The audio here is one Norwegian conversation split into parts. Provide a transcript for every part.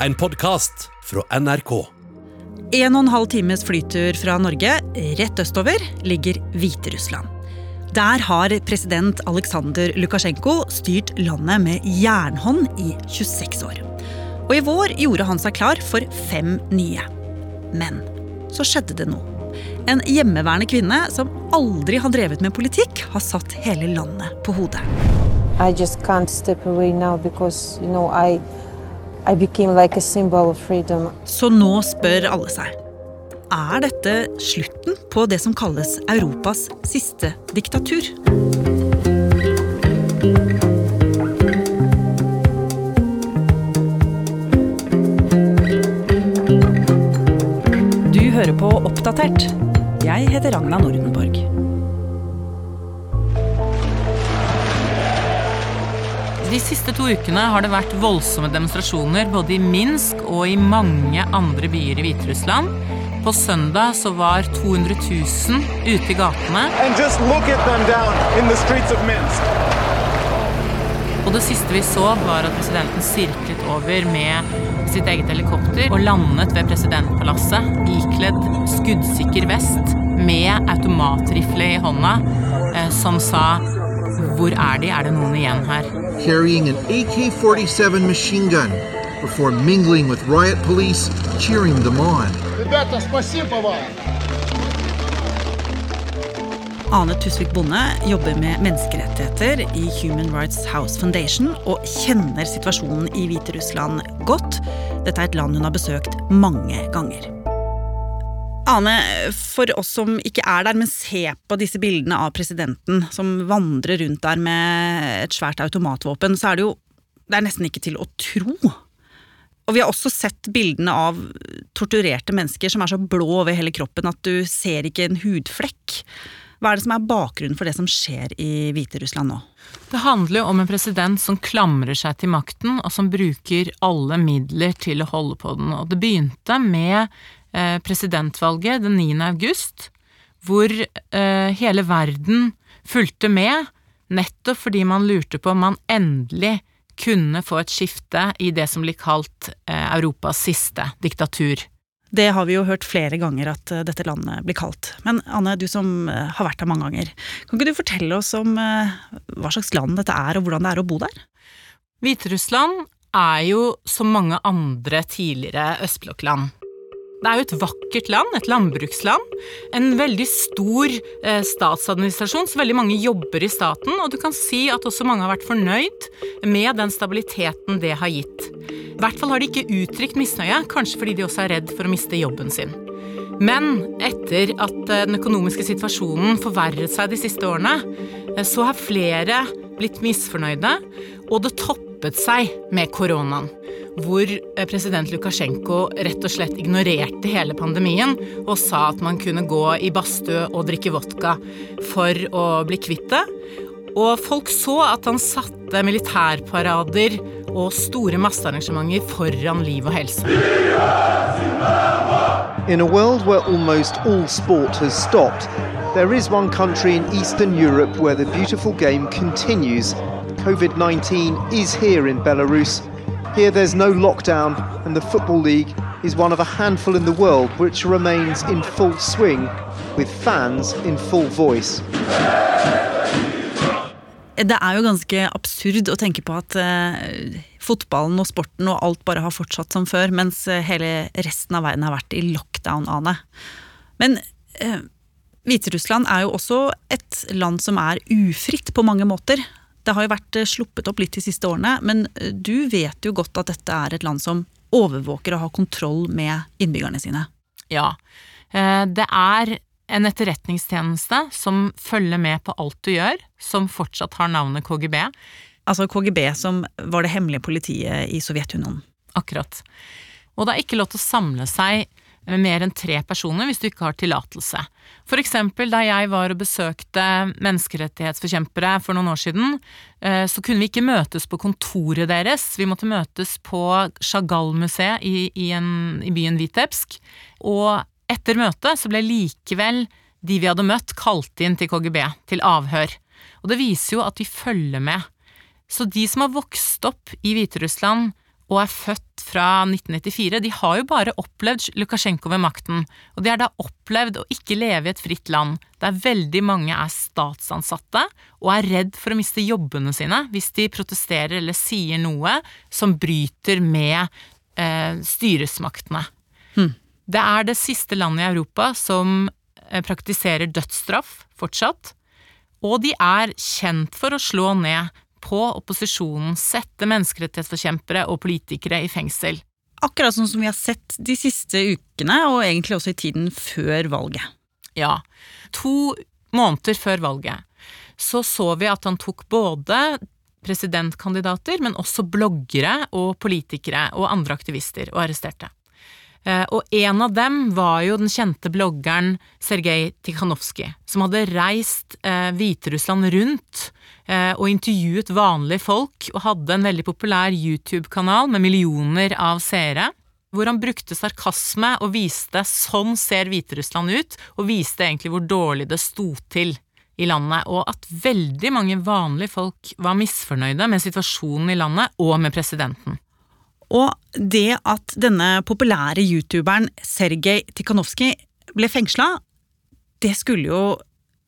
en podkast fra NRK. En og en halv times flytur fra Norge, rett østover, ligger Hviterussland. Der har president Aleksandr Lukasjenko styrt landet med jernhånd i 26 år. Og i vår gjorde han seg klar for fem nye. Men så skjedde det noe. En hjemmeværende kvinne som aldri har drevet med politikk, har satt hele landet på hodet. I just can't step away now because you know I like. Så nå spør alle seg er dette slutten på det som kalles Europas siste diktatur. Du hører på Oppdatert. Jeg heter Ragna Nordenborg. De siste to ukene har det vært voldsomme demonstrasjoner både i Minsk og i mange andre byer i Hviterussland. På søndag så var 200 000 ute i gatene. Og det siste vi så, var at presidenten sirklet over med sitt eget helikopter og landet ved presidentpalasset ikledd skuddsikker vest med automatrifle i hånda, eh, som sa Hvor er de? Er det noen igjen her? carrying an AK 47 machine gun before mingling with riot police, cheering them on. Ane Tusvik Bonde jobber med menneskerettigheter i Human Rights House Foundation og kjenner situasjonen i Hviterussland godt. Dette er et land hun har besøkt mange ganger. Ane, for oss som ikke er der, men ser på disse bildene av presidenten som vandrer rundt der med et svært automatvåpen, så er det jo det er nesten ikke til å tro. Og vi har også sett bildene av torturerte mennesker som er så blå over hele kroppen at du ser ikke en hudflekk. Hva er det som er bakgrunnen for det som skjer i Hviterussland nå? Det handler jo om en president som klamrer seg til makten, og som bruker alle midler til å holde på den. Og det begynte med presidentvalget den 9. august, hvor eh, hele verden fulgte med, nettopp fordi man lurte på om man endelig kunne få et skifte i det som blir kalt eh, Europas siste diktatur. Det har vi jo hørt flere ganger at eh, dette landet blir kalt. Men Anne, du som eh, har vært der mange ganger, kan ikke du fortelle oss om eh, hva slags land dette er, og hvordan det er å bo der? Hviterussland er jo som mange andre tidligere østblokkland. Det er jo et vakkert land, et landbruksland. En veldig stor eh, statsadministrasjon, så veldig mange jobber i staten. Og du kan si at også mange har vært fornøyd med den stabiliteten det har gitt. I hvert fall har de ikke uttrykt misnøye, kanskje fordi de også er redd for å miste jobben sin. Men etter at eh, den økonomiske situasjonen forverret seg de siste årene, eh, så har flere blitt misfornøyde, og det toppet seg med koronaen. Hvor eh, president Lukasjenko rett og slett ignorerte hele pandemien og sa at man kunne gå i badstue og drikke vodka for å bli kvitt det. Og folk så at han satte militærparader og store massearrangementer foran liv og helse. In a world where almost all sport has stopped, there is one country in Eastern Europe where the beautiful game continues. COVID 19 is here in Belarus. Here there's no lockdown, and the Football League is one of a handful in the world which remains in full swing, with fans in full voice. Det er jo ganske absurd å tenke på at eh, fotballen og sporten og alt bare har fortsatt som før, mens eh, hele resten av verden har vært i lockdown, Ane. Men eh, Hviterussland er jo også et land som er ufritt på mange måter. Det har jo vært eh, sluppet opp litt de siste årene, men eh, du vet jo godt at dette er et land som overvåker og har kontroll med innbyggerne sine. Ja. Eh, Det er en etterretningstjeneste som følger med på alt du gjør, som fortsatt har navnet KGB. Altså KGB, som var det hemmelige politiet i Sovjetunionen. Akkurat. Og det er ikke lov til å samle seg med mer enn tre personer hvis du ikke har tillatelse. For eksempel da jeg var og besøkte menneskerettighetsforkjempere for noen år siden, eh, så kunne vi ikke møtes på kontoret deres. Vi måtte møtes på Chagall-museet i, i, i byen Vitebsk. Og etter møtet så ble likevel de vi hadde møtt, kalt inn til KGB, til avhør. Og det viser jo at de følger med. Så de som har vokst opp i Hviterussland og er født fra 1994, de har jo bare opplevd Lukasjenko ved makten, og de har da opplevd å ikke leve i et fritt land, der veldig mange er statsansatte og er redd for å miste jobbene sine hvis de protesterer eller sier noe som bryter med eh, styresmaktene. Hmm. Det er det siste landet i Europa som eh, praktiserer dødsstraff fortsatt, og de er kjent for å slå ned på opposisjonen, sette menneskerettighetsforkjempere og politikere i fengsel. Akkurat sånn som vi har sett de siste ukene, og egentlig også i tiden før valget. Ja. To måneder før valget så så vi at han tok både presidentkandidater, men også bloggere og politikere og andre aktivister og arresterte. Eh, og en av dem var jo den kjente bloggeren Sergej Tikhanovskij, som hadde reist eh, Hviterussland rundt og intervjuet vanlige folk, og hadde en veldig populær YouTube-kanal med millioner av seere. Hvor han brukte sarkasme og viste 'sånn ser Hviterussland ut', og viste egentlig hvor dårlig det sto til i landet, og at veldig mange vanlige folk var misfornøyde med situasjonen i landet og med presidenten. Og det at denne populære youtuberen Sergej Tikhanovskij ble fengsla, det skulle jo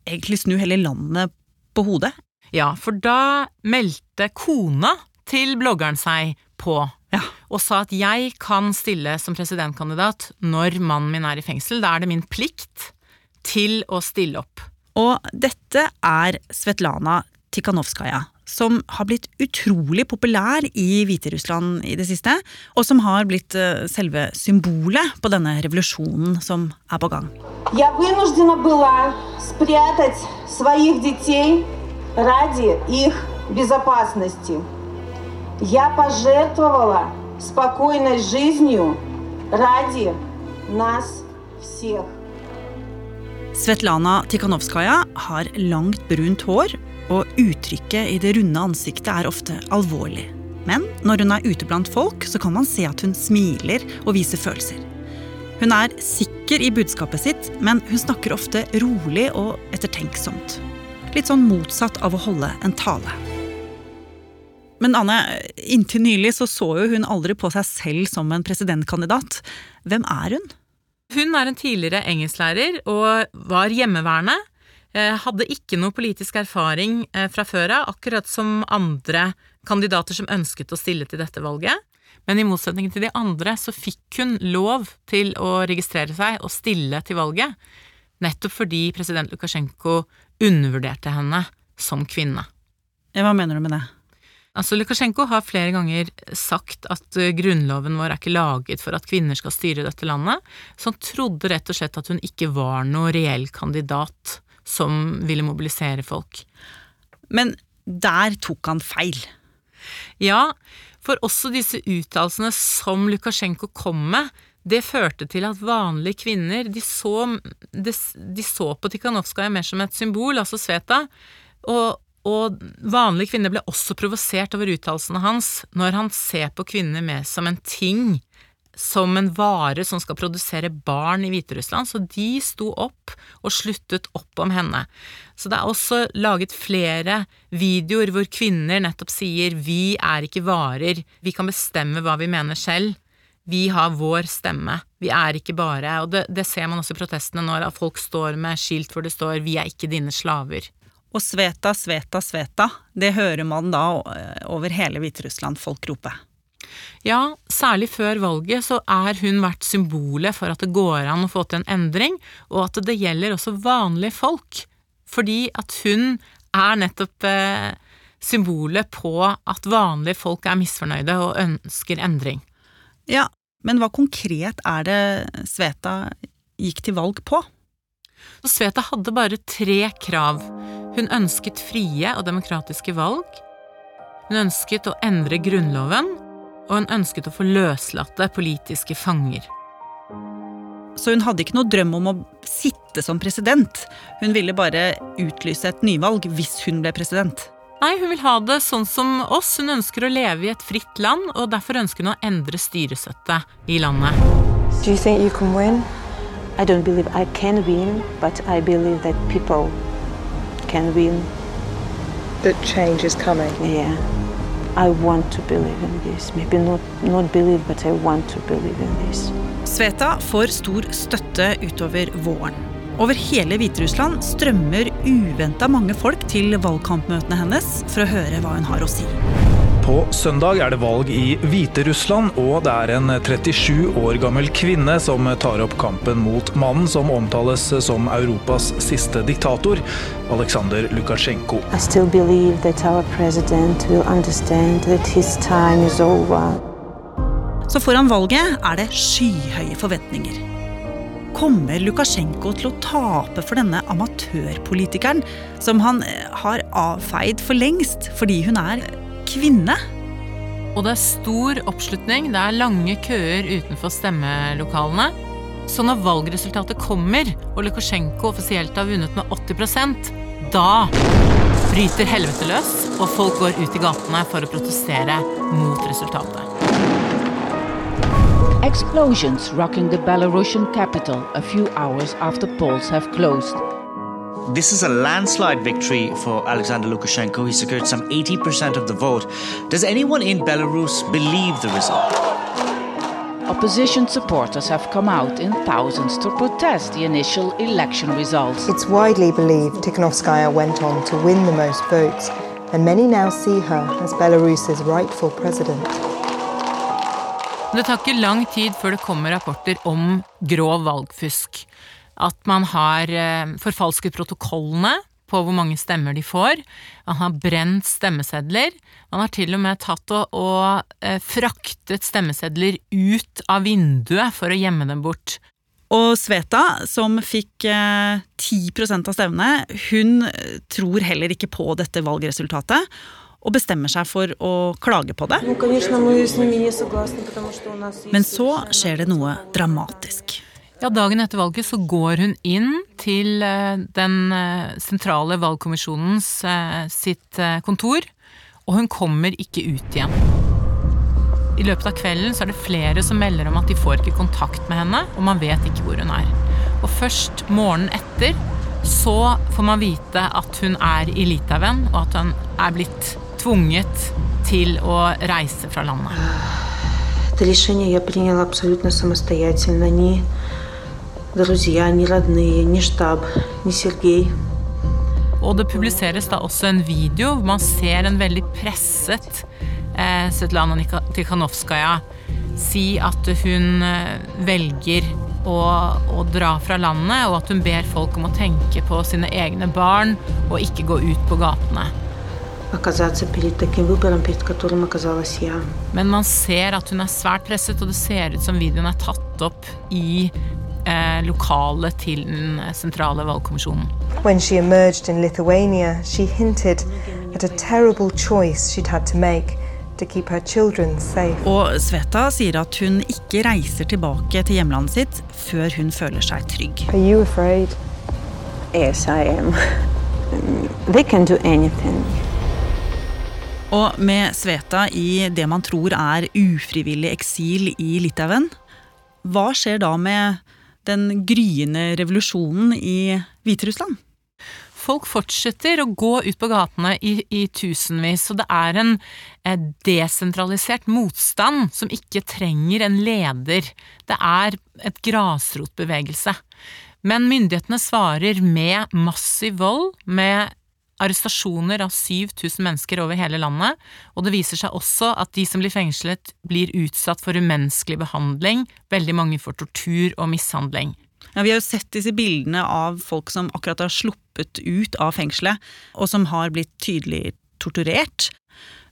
egentlig snu hele landet på hodet. Ja, for da meldte kona til bloggeren seg på Ja. og sa at jeg kan stille som presidentkandidat når mannen min er i fengsel. Da er det min plikt til å stille opp. Og dette er Svetlana Tikhanovskaja, som har blitt utrolig populær i Hviterussland i det siste, og som har blitt eh, selve symbolet på denne revolusjonen som er på gang. Я вынуждена была спрятать своих детей ради их безопасности. Я пожертвовала спокойной жизнью ради нас всех. Svetlana Tikhanovskaja har langt brunt hår, og uttrykket i det runde ansiktet er ofte alvorlig. Men når hun er ute blant folk, så kan man se at hun smiler og viser følelser. Hun er sikker i budskapet sitt, men hun snakker ofte rolig og ettertenksomt. Litt sånn motsatt av å holde en tale. Men Anne, inntil nylig så, så jo hun aldri på seg selv som en presidentkandidat. Hvem er hun? Hun er en tidligere engelsklærer og var hjemmeværende. eh, Hadde ikke noe politisk erfaring eh, fra før av, akkurat som andre kandidater som ønsket å stille til dette valget. Men i motsetning til de andre så fikk hun lov til å registrere seg og stille til valget, nettopp fordi president Lukasjenko undervurderte henne som kvinne. Hva mener du med det? Altså, Lukasjenko har flere ganger sagt at eh, grunnloven vår er ikke laget for at kvinner skal styre dette landet, så han trodde rett og slett at hun ikke var noe reell kandidat som ville mobilisere folk. Men der tok han feil. Ja, for også disse uttalelsene som Lukasjenko kom med, det førte til at vanlige kvinner de så, de, de så på Tikhanovskaja mer som et symbol, altså Sveta, og, og vanlige kvinner ble også provosert over uttalelsene hans når han ser på kvinner mer som en ting, som en vare som skal produsere barn i Hviterussland, så de sto opp og sluttet opp om henne. Så det er også laget flere videoer hvor kvinner nettopp sier vi er ikke varer, vi kan bestemme hva vi mener selv. Vi har vår stemme, vi er ikke bare Og det, det ser man også i protestene når folk står med skilt hvor det står 'Vi er ikke dine slaver'. Og Sveta, Sveta, Sveta, det hører man da eh, over hele Hviterussland folk rope. Ja, særlig før valget så er hun vært symbolet for at det går an å få til en endring, og at det gjelder også vanlige folk. Fordi at hun er nettopp eh, symbolet på at vanlige folk er misfornøyde og ønsker endring. Ja, men hva konkret er det Sveta gikk til valg på? Så Sveta hadde bare tre krav. Hun ønsket frie og demokratiske valg. Hun ønsket å endre grunnloven, og hun ønsket å få løslatte politiske fanger. Så hun hadde ikke noe drøm om å sitte som president. Hun ville bare utlyse et nyvalg hvis hun ble president. Nei, hun vil ha det sånn som oss. Hun ønsker å leve i et fritt land, og derfor ønsker hun å endre styresettet i landet. Do you think you can win? I don't believe I can win, but I believe that people can win. That change is coming. Yeah, I want to believe in this. Maybe not, not believe, but I want to believe in this. Sveta får stor støtte utover våren. Over hele Hviterussland strømmer uventa mange folk til valgkampmøtene hennes for å høre hva hun har å si. På søndag er det valg i Hviterussland, og det er en 37 år gammel kvinne som tar opp kampen mot mannen som omtales som Europas siste diktator, Aleksandr Lukasjenko. I still believe that our president will understand that his time is over. Så foran valget er det skyhøye forventninger. Kommer Lukasjenko til å tape for denne amatørpolitikeren som han eh, har avfeid for lengst fordi hun er kvinne? Og det er stor oppslutning, det er lange køer utenfor stemmelokalene. Så når valgresultatet kommer, og Lukasjenko offisielt har vunnet med 80 da bryter helvete løs, og folk går ut i gatene for å protestere mot resultatet. Explosions rocking the Belarusian capital a few hours after polls have closed. This is a landslide victory for Alexander Lukashenko. He secured some 80% of the vote. Does anyone in Belarus believe the result? Opposition supporters have come out in thousands to protest the initial election results. It's widely believed Tikhanovskaya went on to win the most votes, and many now see her as Belarus's rightful president. Det tar ikke lang tid før det kommer rapporter om grov valgfusk. At man har eh, forfalsket protokollene på hvor mange stemmer de får. Man har brent stemmesedler. Man har til og med tatt og, og eh, fraktet stemmesedler ut av vinduet for å gjemme dem bort. Og Sveta, som fikk eh, 10% av stemmene, hun tror heller ikke på dette valgresultatet. Og bestemmer seg for å klage på det. Men så skjer det noe dramatisk. Ja, Dagen etter valget så går hun inn til den sentrale valgkommisjonens sitt kontor, og hun kommer ikke ut igjen. I løpet av kvelden så er det flere som melder om at de får ikke kontakt med henne, og man vet ikke hvor hun er. Og først morgenen etter så får man vite at hun er i Litauen, og at hun er blitt tvunget til å reise fra landet. Это решение я приняла абсолютно самостоятельно. Ни друзья, ни родные, ни штаб, ни Сергей. Og det publiseres da også en video hvor man ser en veldig presset eh, Svetlana Tikhanovskaja si at hun eh, velger å, å, dra fra landet, og at hun ber folk om å tenke på sine egne barn og ikke gå ut på gatene. Men man ser at hun er svært presset, og det ser ut som videoen er tatt opp i eh, lokalet til den sentrale valgkommisjonen. When she emerged in Lithuania, she hinted at a terrible choice she'd had to make to keep her children safe. Og Sveta sier at hun ikke reiser tilbake til hjemlandet sitt før hun føler seg trygg. Are you afraid? Yes, I am. They can do anything. Og med Sveta i det man tror er ufrivillig eksil i Litauen, hva skjer da med den gryende revolusjonen i Hviterussland? Folk fortsetter å gå ut på gatene i, i tusenvis, og det er en eh, desentralisert motstand som ikke trenger en leder. Det er et grasrotbevegelse. Men myndighetene svarer med massiv vold, med arrestasjoner av 7000 mennesker over hele landet, og det viser seg også at de som blir fengslet, blir utsatt for umenneskelig behandling, veldig mange for tortur og mishandling. Ja, vi har jo sett disse bildene av folk som akkurat har sluppet ut av fengselet, og som har blitt tydelig torturert.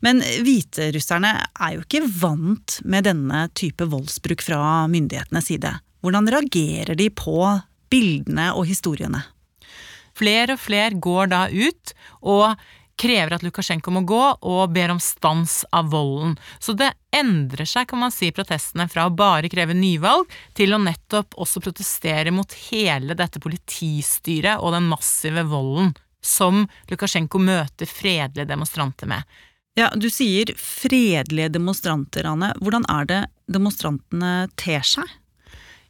Men hviterusserne er jo ikke vant med denne type voldsbruk fra myndighetenes side. Hvordan reagerer de på bildene og historiene? Flere og flere går da ut og krever at Lukasjenko må gå, og ber om stans av volden. Så det endrer seg, kan man si, protestene fra å bare kreve nyvalg, til å nettopp også protestere mot hele dette politistyret og den massive volden som Lukasjenko møter fredelige demonstranter med. Ja, Du sier fredelige demonstranter, Anne. Hvordan er det demonstrantene ter seg?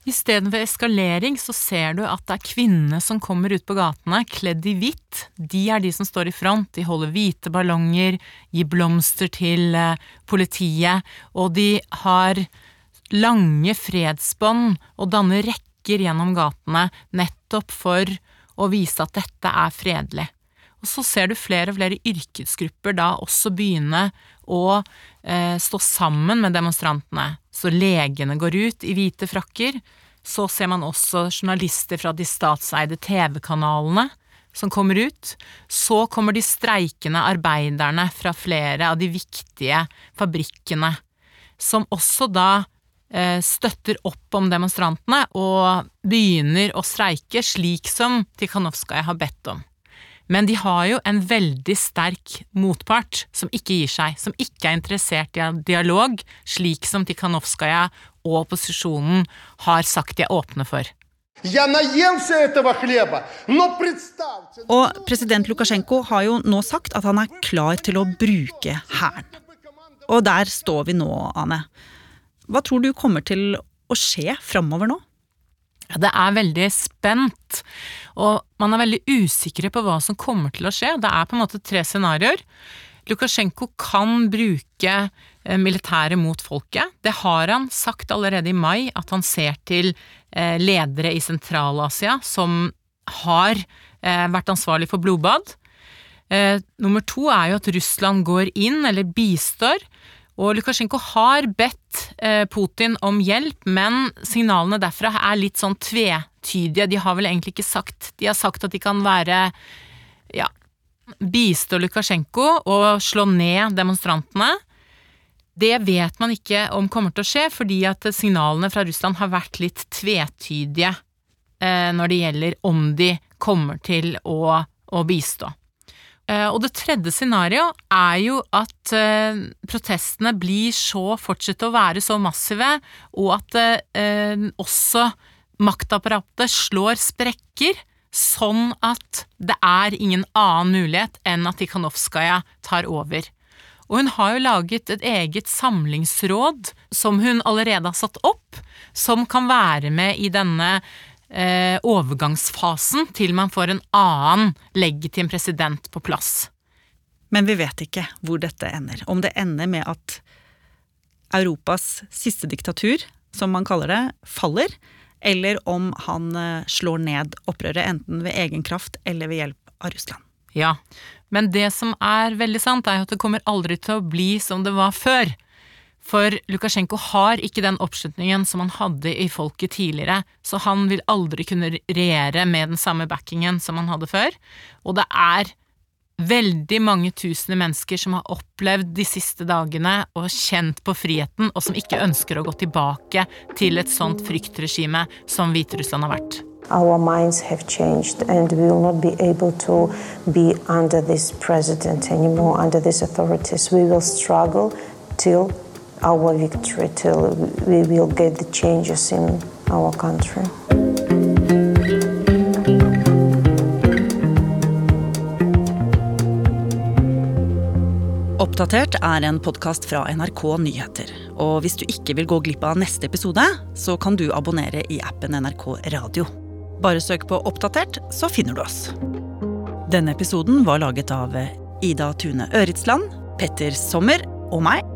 Istedenfor eskalering så ser du at det er kvinnene som kommer ut på gatene, kledd i hvitt. De er de som står i front. De holder hvite ballonger, gir blomster til eh, politiet, og de har lange fredsbånd og danner rekker gjennom gatene nettopp for å vise at dette er fredelig. Og så ser du flere og flere yrkesgrupper da også begynne å eh, stå sammen med demonstrantene. Så legene går ut i hvite frakker. Så ser man også journalister fra de statseide TV-kanalene som kommer ut. Så kommer de streikende arbeiderne fra flere av de viktige fabrikkene, som også da eh, støtter opp om demonstrantene og begynner å streike, slik som Tikhanovskaja har bedt om. Men de har jo en veldig sterk motpart som ikke gir seg, som ikke er interessert i dialog, slik som Tikhanovskaja og opposisjonen har sagt de er åpne for. Og president Lukasjenko har jo nå sagt at han er klar til å bruke hæren. Og der står vi nå, Ane. Hva tror du kommer til å skje framover nå? Det er veldig spent, og man er veldig usikre på hva som kommer til å skje. Det er på en måte tre scenarioer. Lukasjenko kan bruke eh, militæret mot folket. Det har han sagt allerede i mai, at han ser til eh, ledere i Sentral-Asia som har eh, vært ansvarlig for blodbad. Nummer to er jo at Russland går inn, eller bistår, og Lukasjenko har bedt eh, Putin om hjelp, men signalene derfra er litt sånn tvetydige. De har vel egentlig ikke sagt De har sagt at de kan være ja, bistå Lukasjenko og slå ned demonstrantene. Det vet man ikke om kommer til å skje, fordi at signalene fra Russland har vært litt tvetydige eh, når det gjelder om de kommer til å, å bistå. Eh, og det tredje scenarioet er jo at eh, protestene blir så fortsetter å være så massive, og at eh, også maktapparatet slår sprekker, sånn at det er ingen annen mulighet enn at Tikhanovskaja tar over. Og hun har jo laget et eget samlingsråd som hun allerede har satt opp, som kan være med i denne eh, overgangsfasen til man får en annen legitim president på plass. Men vi vet ikke hvor dette ender. Om det ender med at Europas siste diktatur, som man kaller det, faller, eller om han eh, slår ned opprøret enten ved egen kraft eller ved hjelp av Russland. Ja, men det som er veldig sant, er at det kommer aldri til å bli som det var før. For Lukasjenko har ikke den oppslutningen som han hadde i folket tidligere, så han vil aldri kunne regjere med den samme backingen som han hadde før. Og det er veldig mange tusener mennesker som har opplevd de siste dagene og kjent på friheten, og som ikke ønsker å gå tilbake til et sånt fryktregime som Hviterussland har vært. Our minds have changed, and we will not be able to be under this president anymore, under these authorities. We will struggle till our victory till we will get the changes in our country. Oppdatert er en podkast fra NRK Nyheter. Og hvis du ikke vil gå glipp av neste episode, så kan du abonnere i appen NRK Radio. Bare søk på Oppdatert, så finner du oss. Denne episoden var laget av Ida Tune Øritsland, Petter Sommer og meg,